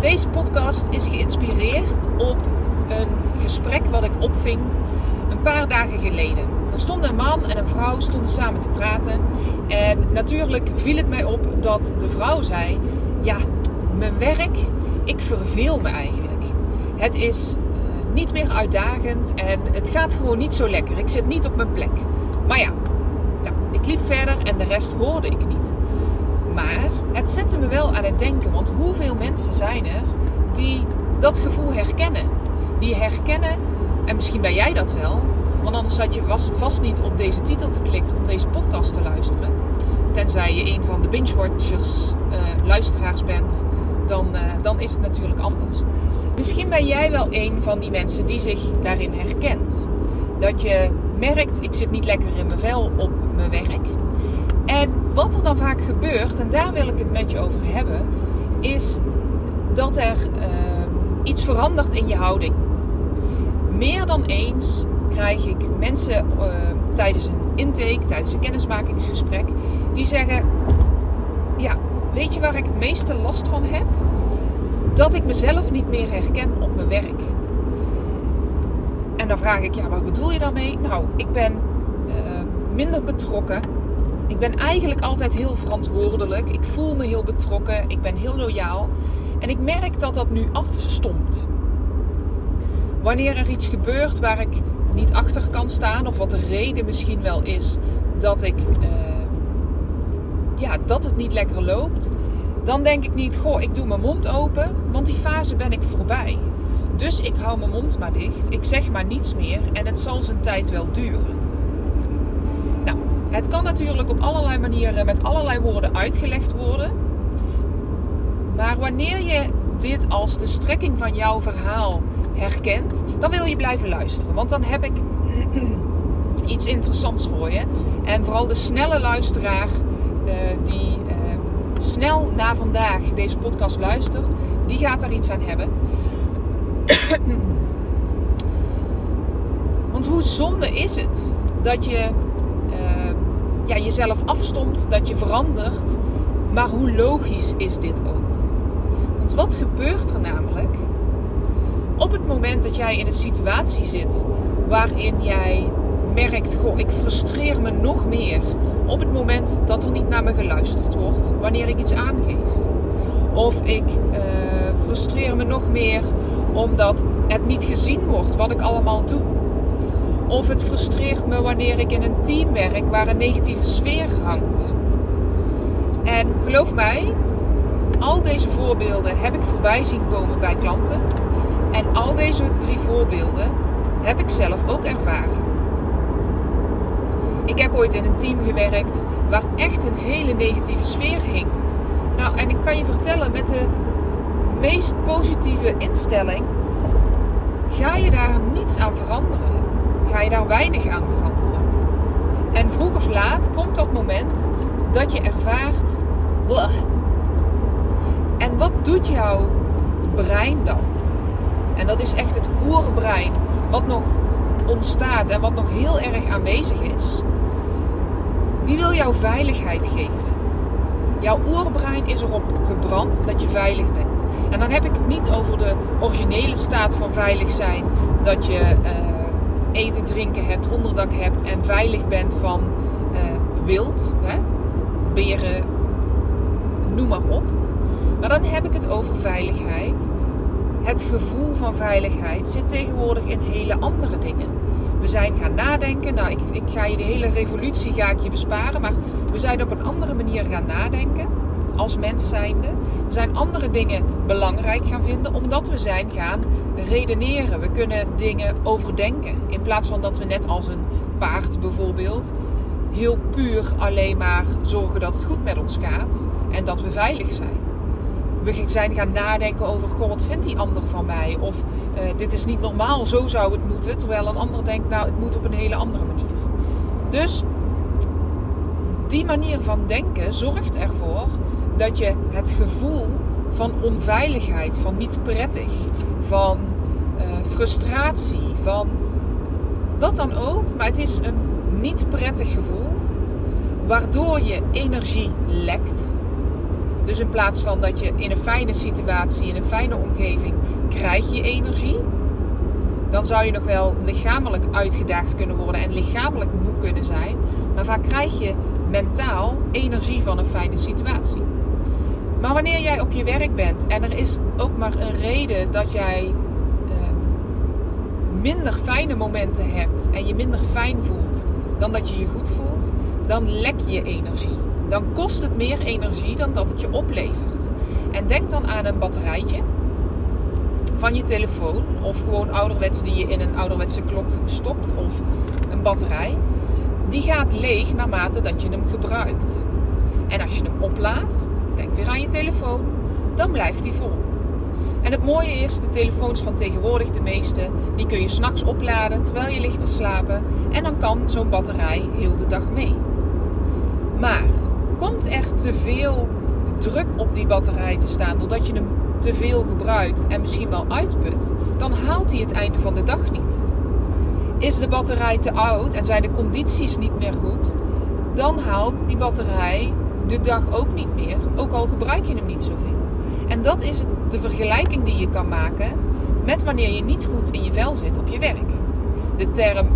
Deze podcast is geïnspireerd op een gesprek wat ik opving een paar dagen geleden. Er stonden een man en een vrouw stonden samen te praten. En natuurlijk viel het mij op dat de vrouw zei: Ja, mijn werk, ik verveel me eigenlijk. Het is uh, niet meer uitdagend en het gaat gewoon niet zo lekker. Ik zit niet op mijn plek. Maar ja, ja, ik liep verder en de rest hoorde ik niet. Maar het zette me wel aan het denken. Want hoeveel mensen zijn er die dat gevoel herkennen? Die herkennen, en misschien ben jij dat wel. Want anders had je vast niet op deze titel geklikt om deze podcast te luisteren. Tenzij je een van de binge-watchers, uh, luisteraars bent. Dan, uh, dan is het natuurlijk anders. Misschien ben jij wel een van die mensen die zich daarin herkent. Dat je merkt, ik zit niet lekker in mijn vel op mijn werk. En wat er dan vaak gebeurt, en daar wil ik het met je over hebben, is dat er uh, iets verandert in je houding. Meer dan eens krijg ik mensen uh, tijdens een intake, tijdens een kennismakingsgesprek, die zeggen: Ja, weet je waar ik het meeste last van heb? Dat ik mezelf niet meer herken op mijn werk. En dan vraag ik: Ja, wat bedoel je daarmee? Nou, ik ben uh, minder betrokken ik ben eigenlijk altijd heel verantwoordelijk. Ik voel me heel betrokken. Ik ben heel loyaal. En ik merk dat dat nu afstomt. Wanneer er iets gebeurt waar ik niet achter kan staan, of wat de reden misschien wel is dat ik uh, ja, dat het niet lekker loopt, dan denk ik niet, goh, ik doe mijn mond open, want die fase ben ik voorbij. Dus ik hou mijn mond maar dicht, ik zeg maar niets meer en het zal zijn tijd wel duren. Het kan natuurlijk op allerlei manieren met allerlei woorden uitgelegd worden. Maar wanneer je dit als de strekking van jouw verhaal herkent, dan wil je blijven luisteren. Want dan heb ik iets interessants voor je. En vooral de snelle luisteraar uh, die uh, snel na vandaag deze podcast luistert, die gaat daar iets aan hebben. Want hoe zonde is het dat je ja, jezelf afstomt, dat je verandert. Maar hoe logisch is dit ook? Want wat gebeurt er namelijk op het moment dat jij in een situatie zit waarin jij merkt: Goh, ik frustreer me nog meer. Op het moment dat er niet naar me geluisterd wordt wanneer ik iets aangeef. Of ik uh, frustreer me nog meer omdat het niet gezien wordt wat ik allemaal doe. Of het frustreert me wanneer ik in een team werk waar een negatieve sfeer hangt. En geloof mij, al deze voorbeelden heb ik voorbij zien komen bij klanten. En al deze drie voorbeelden heb ik zelf ook ervaren. Ik heb ooit in een team gewerkt waar echt een hele negatieve sfeer hing. Nou, en ik kan je vertellen, met de meest positieve instelling ga je daar niets aan veranderen ga je daar weinig aan veranderen. En vroeg of laat komt dat moment dat je ervaart. En wat doet jouw brein dan? En dat is echt het oerbrein wat nog ontstaat en wat nog heel erg aanwezig is. Die wil jou veiligheid geven. Jouw oerbrein is erop gebrand dat je veilig bent. En dan heb ik het niet over de originele staat van veilig zijn. Dat je uh, eten, drinken hebt, onderdak hebt en veilig bent van uh, wild, hè? beren, noem maar op. Maar dan heb ik het over veiligheid. Het gevoel van veiligheid zit tegenwoordig in hele andere dingen. We zijn gaan nadenken. Nou, ik, ik ga je de hele revolutie ga ik je besparen. Maar we zijn op een andere manier gaan nadenken. Als mens zijnde. We zijn andere dingen belangrijk gaan vinden. Omdat we zijn gaan redeneren. We kunnen dingen overdenken. In plaats van dat we net als een paard bijvoorbeeld heel puur alleen maar zorgen dat het goed met ons gaat. en dat we veilig zijn. We zijn gaan nadenken over, goh, wat vindt die ander van mij? Of uh, dit is niet normaal, zo zou het moeten. Terwijl een ander denkt, nou, het moet op een hele andere manier. Dus die manier van denken zorgt ervoor dat je het gevoel van onveiligheid, van niet prettig, van uh, frustratie, van wat dan ook, maar het is een niet prettig gevoel, waardoor je energie lekt. Dus in plaats van dat je in een fijne situatie, in een fijne omgeving, krijg je energie. Dan zou je nog wel lichamelijk uitgedaagd kunnen worden en lichamelijk moe kunnen zijn. Maar vaak krijg je mentaal energie van een fijne situatie. Maar wanneer jij op je werk bent en er is ook maar een reden dat jij minder fijne momenten hebt en je minder fijn voelt dan dat je je goed voelt, dan lek je energie. Dan kost het meer energie dan dat het je oplevert. En denk dan aan een batterijtje van je telefoon of gewoon ouderwets die je in een ouderwetse klok stopt of een batterij. Die gaat leeg naarmate dat je hem gebruikt. En als je hem oplaadt, denk weer aan je telefoon, dan blijft die vol. En het mooie is, de telefoons van tegenwoordig, de meeste, die kun je s'nachts opladen terwijl je ligt te slapen. En dan kan zo'n batterij heel de dag mee. Maar komt er te veel druk op die batterij te staan doordat je hem te veel gebruikt en misschien wel uitput, dan haalt hij het einde van de dag niet. Is de batterij te oud en zijn de condities niet meer goed, dan haalt die batterij de dag ook niet meer, ook al gebruik je hem niet zoveel. En dat is de vergelijking die je kan maken met wanneer je niet goed in je vel zit op je werk. De term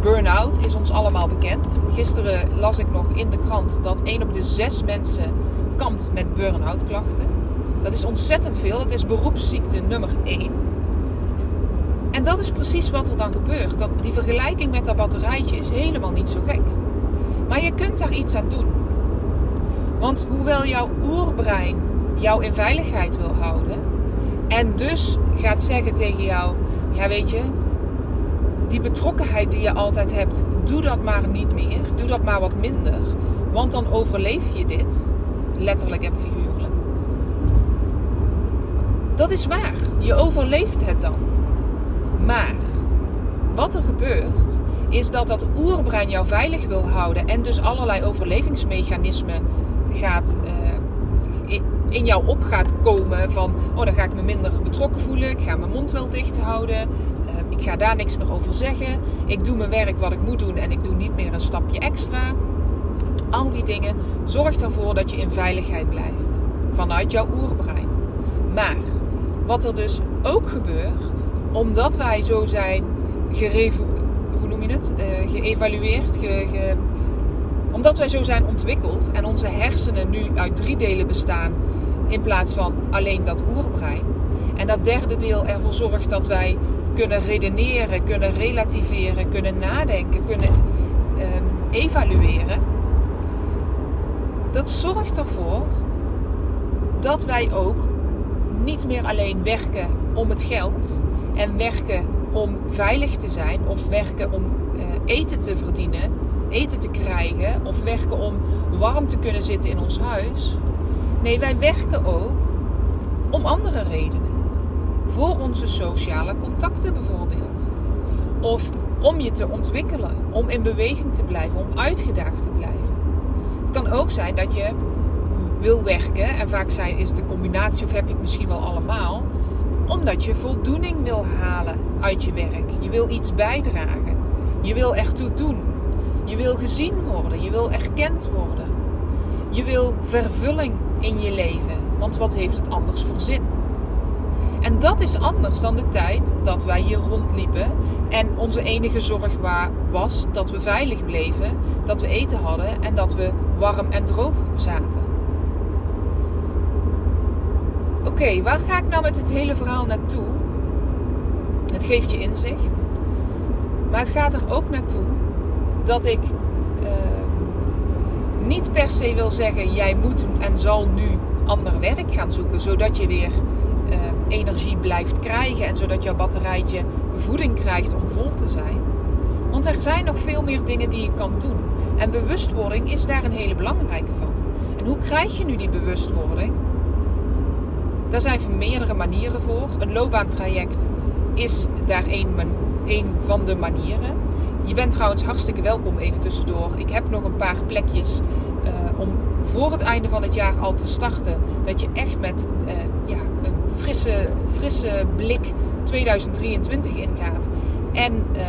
burn-out is ons allemaal bekend. Gisteren las ik nog in de krant dat 1 op de 6 mensen kampt met burn-out klachten. Dat is ontzettend veel. Het is beroepsziekte nummer 1. En dat is precies wat er dan gebeurt. Dat, die vergelijking met dat batterijtje is helemaal niet zo gek. Maar je kunt daar iets aan doen. Want hoewel jouw oerbrein jou in veiligheid wil houden. En dus gaat zeggen tegen jou: ja, weet je, die betrokkenheid die je altijd hebt, doe dat maar niet meer. Doe dat maar wat minder. Want dan overleef je dit. Letterlijk en figuurlijk. Dat is waar. Je overleeft het dan. Maar wat er gebeurt, is dat dat oerbrein jou veilig wil houden en dus allerlei overlevingsmechanismen gaat, uh, in jou op gaat komen van, oh dan ga ik me minder betrokken voelen, ik ga mijn mond wel dicht houden, uh, ik ga daar niks meer over zeggen, ik doe mijn werk wat ik moet doen en ik doe niet meer een stapje extra. Al die dingen zorgt ervoor dat je in veiligheid blijft vanuit jouw oerbrein. Maar wat er dus ook gebeurt, omdat wij zo zijn hoe noem je het? Uh, geëvalueerd, ge, ge, omdat wij zo zijn ontwikkeld en onze hersenen nu uit drie delen bestaan in plaats van alleen dat oerbrein. En dat derde deel ervoor zorgt dat wij kunnen redeneren, kunnen relativeren, kunnen nadenken, kunnen ehm, evalueren. Dat zorgt ervoor dat wij ook niet meer alleen werken om het geld en werken om veilig te zijn of werken om uh, eten te verdienen, eten te krijgen of werken om warm te kunnen zitten in ons huis. Nee, wij werken ook om andere redenen. Voor onze sociale contacten bijvoorbeeld. Of om je te ontwikkelen, om in beweging te blijven, om uitgedaagd te blijven. Het kan ook zijn dat je wil werken, en vaak zijn, is de combinatie, of heb je het misschien wel allemaal, omdat je voldoening wil halen uit je werk. Je wil iets bijdragen. Je wil ertoe doen. Je wil gezien worden. Je wil erkend worden. Je wil vervulling in je leven. Want wat heeft het anders voor zin? En dat is anders dan de tijd dat wij hier rondliepen en onze enige zorg was dat we veilig bleven, dat we eten hadden en dat we warm en droog zaten. Oké, waar ga ik nou met het hele verhaal naartoe? Het geeft je inzicht. Maar het gaat er ook naartoe dat ik uh, niet per se wil zeggen: jij moet en zal nu ander werk gaan zoeken, zodat je weer uh, energie blijft krijgen en zodat jouw batterijtje voeding krijgt om vol te zijn. Want er zijn nog veel meer dingen die je kan doen. En bewustwording is daar een hele belangrijke van. En hoe krijg je nu die bewustwording? Daar zijn meerdere manieren voor. Een loopbaantraject is daar een van de manieren. Je bent trouwens hartstikke welkom even tussendoor. Ik heb nog een paar plekjes uh, om voor het einde van het jaar al te starten. Dat je echt met uh, ja, een frisse, frisse blik 2023 ingaat. En uh,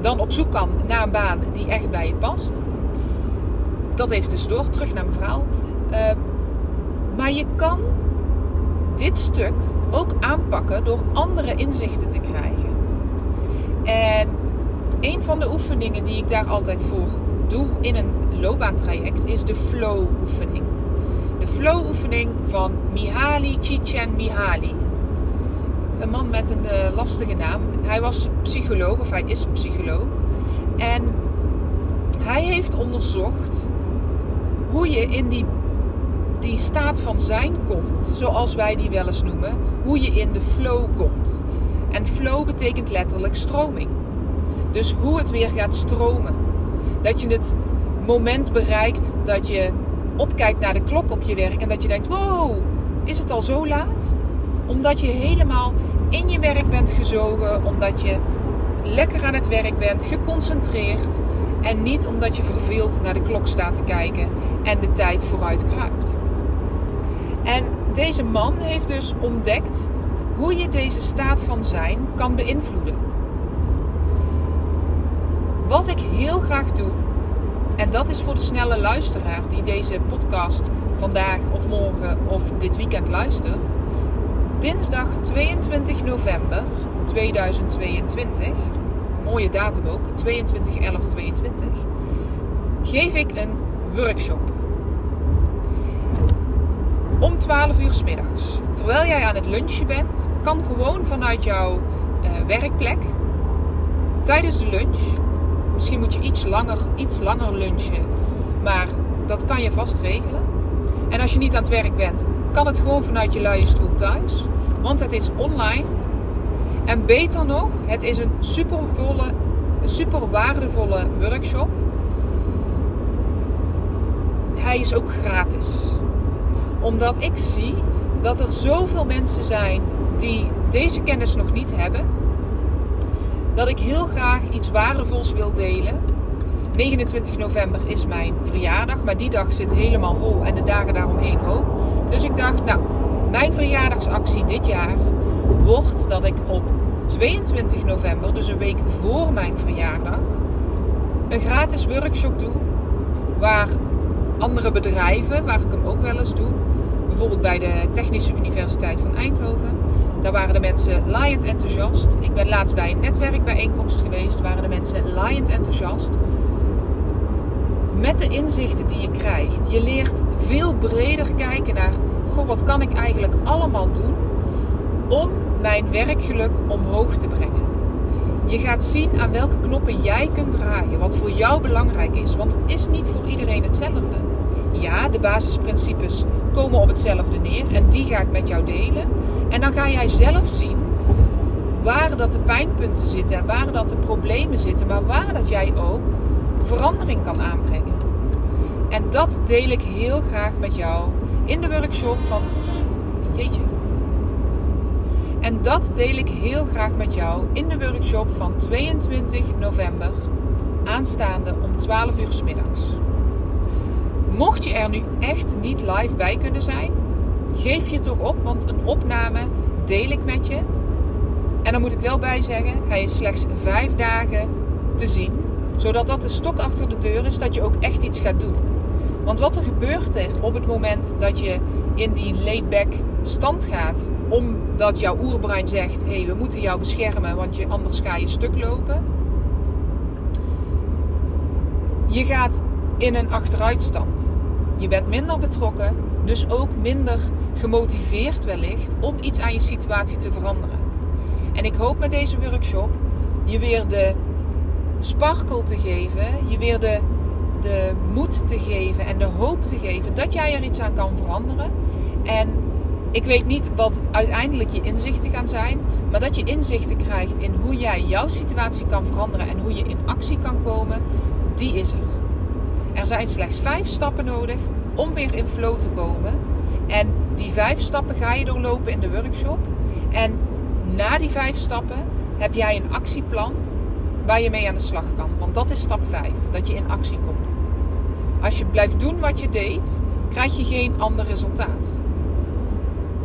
dan op zoek kan naar een baan die echt bij je past. Dat even tussendoor, terug naar mijn verhaal. maar je kan dit stuk ook aanpakken door andere inzichten te krijgen. En een van de oefeningen die ik daar altijd voor doe in een loopbaantraject is de flow-oefening. De flow-oefening van Mihaly Csikszentmihalyi. Een man met een uh, lastige naam. Hij was psycholoog, of hij is psycholoog. En hij heeft onderzocht hoe je in die, die staat van zijn komt, zoals wij die wel eens noemen, hoe je in de flow komt. En flow betekent letterlijk stroming. Dus hoe het weer gaat stromen. Dat je het moment bereikt dat je opkijkt naar de klok op je werk en dat je denkt: wow, is het al zo laat? Omdat je helemaal in je werk bent gezogen, omdat je lekker aan het werk bent, geconcentreerd en niet omdat je verveeld naar de klok staat te kijken en de tijd vooruit kruipt. En deze man heeft dus ontdekt hoe je deze staat van zijn kan beïnvloeden. Wat ik heel graag doe, en dat is voor de snelle luisteraar die deze podcast vandaag of morgen of dit weekend luistert. Dinsdag 22 november 2022, mooie datum ook, 22 11 22, geef ik een workshop. Om 12 uur s middags. Terwijl jij aan het lunchen bent, kan gewoon vanuit jouw uh, werkplek tijdens de lunch Misschien moet je iets langer, iets langer lunchen. Maar dat kan je vast regelen. En als je niet aan het werk bent, kan het gewoon vanuit je luie stoel thuis. Want het is online. En beter nog, het is een supervolle, super waardevolle workshop. Hij is ook gratis. Omdat ik zie dat er zoveel mensen zijn die deze kennis nog niet hebben dat ik heel graag iets waardevols wil delen. 29 november is mijn verjaardag, maar die dag zit helemaal vol en de dagen daaromheen ook. Dus ik dacht, nou, mijn verjaardagsactie dit jaar wordt dat ik op 22 november, dus een week voor mijn verjaardag, een gratis workshop doe. Waar andere bedrijven, waar ik hem ook wel eens doe, bijvoorbeeld bij de Technische Universiteit van Eindhoven, daar waren de mensen laaiend enthousiast. Ik ben laatst bij een netwerkbijeenkomst geweest. Waren de mensen laaiend enthousiast. Met de inzichten die je krijgt. Je leert veel breder kijken naar... Goh, wat kan ik eigenlijk allemaal doen om mijn werkgeluk omhoog te brengen? Je gaat zien aan welke knoppen jij kunt draaien. Wat voor jou belangrijk is. Want het is niet voor iedereen hetzelfde. Ja, de basisprincipes komen op hetzelfde neer. En die ga ik met jou delen. En dan ga jij zelf zien waar dat de pijnpunten zitten en waar dat de problemen zitten, maar waar dat jij ook verandering kan aanbrengen. En dat deel ik heel graag met jou in de workshop van. Jeetje. En dat deel ik heel graag met jou in de workshop van 22 november, aanstaande om 12 uur s middags. Mocht je er nu echt niet live bij kunnen zijn, geef je toch op, want een opname deel ik met je. En dan moet ik wel bij zeggen, hij is slechts vijf dagen te zien. Zodat dat de stok achter de deur is dat je ook echt iets gaat doen. Want wat er gebeurt er op het moment dat je in die laid-back stand gaat, omdat jouw oerbrein zegt: hé, hey, we moeten jou beschermen, want je, anders ga je stuk lopen. Je gaat in een achteruitstand. Je bent minder betrokken, dus ook minder gemotiveerd wellicht om iets aan je situatie te veranderen. En ik hoop met deze workshop je weer de sparkle te geven, je weer de, de moed te geven en de hoop te geven dat jij er iets aan kan veranderen. En ik weet niet wat uiteindelijk je inzichten gaan zijn, maar dat je inzichten krijgt in hoe jij jouw situatie kan veranderen en hoe je in actie kan komen, die is er. Zijn slechts vijf stappen nodig om weer in flow te komen. En die vijf stappen ga je doorlopen in de workshop. En na die vijf stappen heb jij een actieplan waar je mee aan de slag kan. Want dat is stap 5, dat je in actie komt. Als je blijft doen wat je deed, krijg je geen ander resultaat.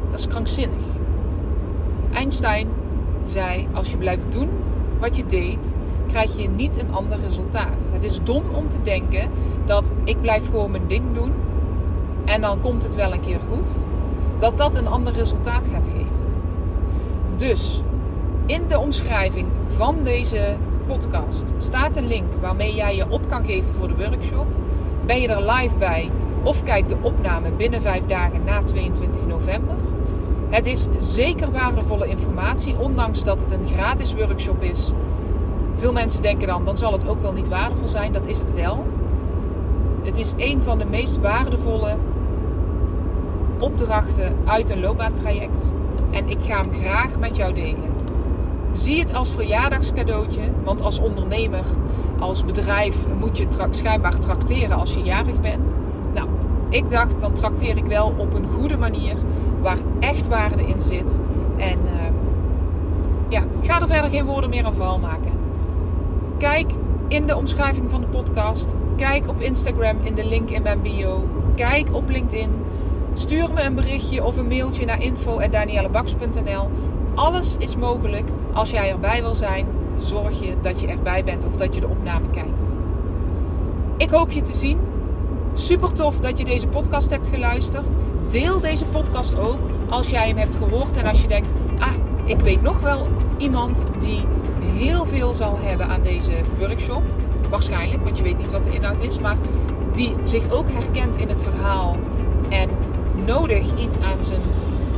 Dat is krankzinnig. Einstein zei: Als je blijft doen wat je deed, krijg je niet een ander resultaat. Het is dom om te denken dat ik blijf gewoon mijn ding doen en dan komt het wel een keer goed. Dat dat een ander resultaat gaat geven. Dus in de omschrijving van deze podcast staat een link waarmee jij je op kan geven voor de workshop. Ben je er live bij of kijk de opname binnen vijf dagen na 22 november. Het is zeker waardevolle informatie, ondanks dat het een gratis workshop is. Veel mensen denken dan, dan zal het ook wel niet waardevol zijn. Dat is het wel. Het is een van de meest waardevolle opdrachten uit een loopbaantraject. En ik ga hem graag met jou delen. Zie het als verjaardagscadeautje, want als ondernemer, als bedrijf moet je tra schijnbaar trakteren als je jarig bent. Nou, ik dacht, dan trakteer ik wel op een goede manier waar echt waarde in zit. En uh, ja, ik ga er verder geen woorden meer aan vuil maken. Kijk in de omschrijving van de podcast. Kijk op Instagram in de link in mijn bio. Kijk op LinkedIn. Stuur me een berichtje of een mailtje naar info.daniellebaks.nl. Alles is mogelijk. Als jij erbij wil zijn, zorg je dat je erbij bent of dat je de opname kijkt. Ik hoop je te zien. Super tof dat je deze podcast hebt geluisterd. Deel deze podcast ook als jij hem hebt gehoord en als je denkt: ah, ik weet nog wel iemand die heel veel zal hebben aan deze workshop. Waarschijnlijk, want je weet niet wat de inhoud is, maar die zich ook herkent in het verhaal en nodig iets aan zijn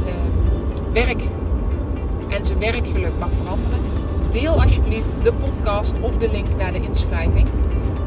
uh, werk en zijn werkgeluk mag veranderen. Deel alsjeblieft de podcast of de link naar de inschrijving.